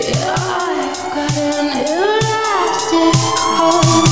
Yeah, I've got an elastic heart.